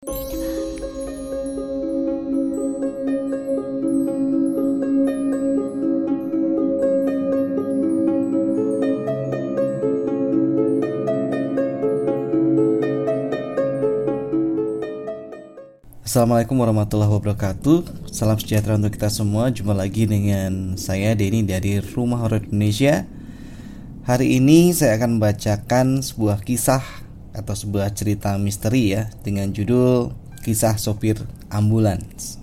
Assalamualaikum warahmatullahi wabarakatuh. Salam sejahtera untuk kita semua. Jumpa lagi dengan saya Denny dari Rumah Horor Indonesia. Hari ini saya akan membacakan sebuah kisah Atau sebuah cerita misteri ya Dengan judul Kisah Sopir Ambulans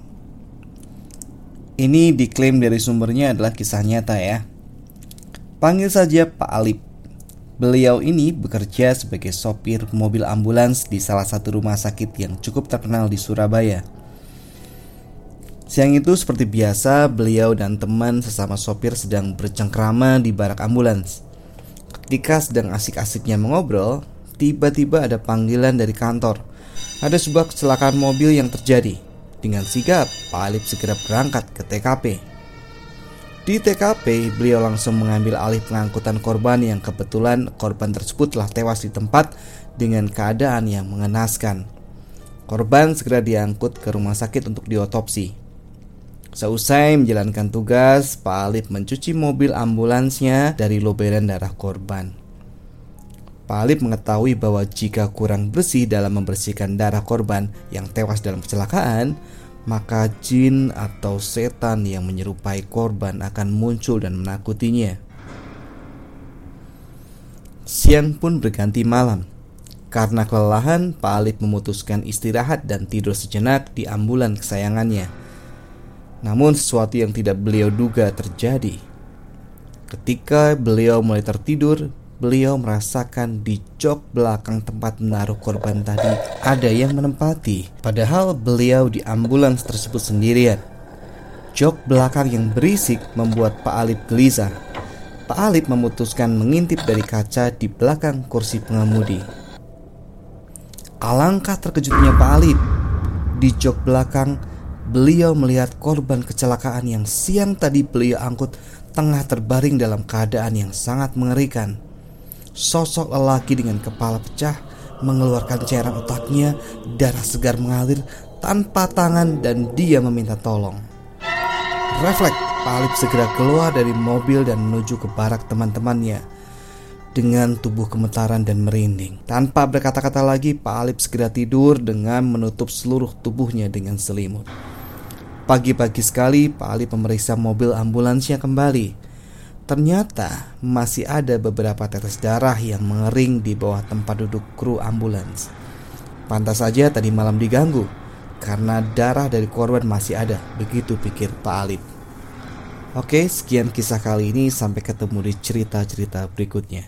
Ini diklaim dari sumbernya adalah kisah nyata ya Panggil saja Pak Alip Beliau ini bekerja sebagai sopir mobil ambulans di salah satu rumah sakit yang cukup terkenal di Surabaya. Siang itu seperti biasa, beliau dan teman sesama sopir sedang bercengkrama di barak ambulans. Ketika sedang asik-asiknya mengobrol, tiba-tiba ada panggilan dari kantor. Ada sebuah kecelakaan mobil yang terjadi. Dengan sigap, Pak Alip segera berangkat ke TKP. Di TKP, beliau langsung mengambil alih pengangkutan korban yang kebetulan korban tersebut telah tewas di tempat dengan keadaan yang mengenaskan. Korban segera diangkut ke rumah sakit untuk diotopsi. Seusai menjalankan tugas, Pak Alif mencuci mobil ambulansnya dari loberan darah korban. Pak mengetahui bahwa jika kurang bersih dalam membersihkan darah korban yang tewas dalam kecelakaan, maka jin atau setan yang menyerupai korban akan muncul dan menakutinya. Siang pun berganti malam. Karena kelelahan, Pak Alif memutuskan istirahat dan tidur sejenak di ambulan kesayangannya. Namun sesuatu yang tidak beliau duga terjadi. Ketika beliau mulai tertidur, beliau merasakan di jok belakang tempat menaruh korban tadi ada yang menempati. Padahal beliau di ambulans tersebut sendirian. Jok belakang yang berisik membuat Pak Alip gelisah. Pak Alip memutuskan mengintip dari kaca di belakang kursi pengemudi. Alangkah terkejutnya Pak Alip. Di jok belakang, beliau melihat korban kecelakaan yang siang tadi beliau angkut tengah terbaring dalam keadaan yang sangat mengerikan. Sosok lelaki dengan kepala pecah mengeluarkan cairan otaknya, darah segar mengalir tanpa tangan dan dia meminta tolong. Refleks, Pak segera keluar dari mobil dan menuju ke barak teman-temannya dengan tubuh gemetaran dan merinding. Tanpa berkata-kata lagi, Pak Alip segera tidur dengan menutup seluruh tubuhnya dengan selimut. Pagi-pagi sekali, Pak Alip memeriksa mobil ambulansnya kembali. Ternyata masih ada beberapa tetes darah yang mengering di bawah tempat duduk kru ambulans. Pantas saja tadi malam diganggu karena darah dari korban masih ada, begitu pikir Pak Alip. Oke, sekian kisah kali ini. Sampai ketemu di cerita-cerita berikutnya.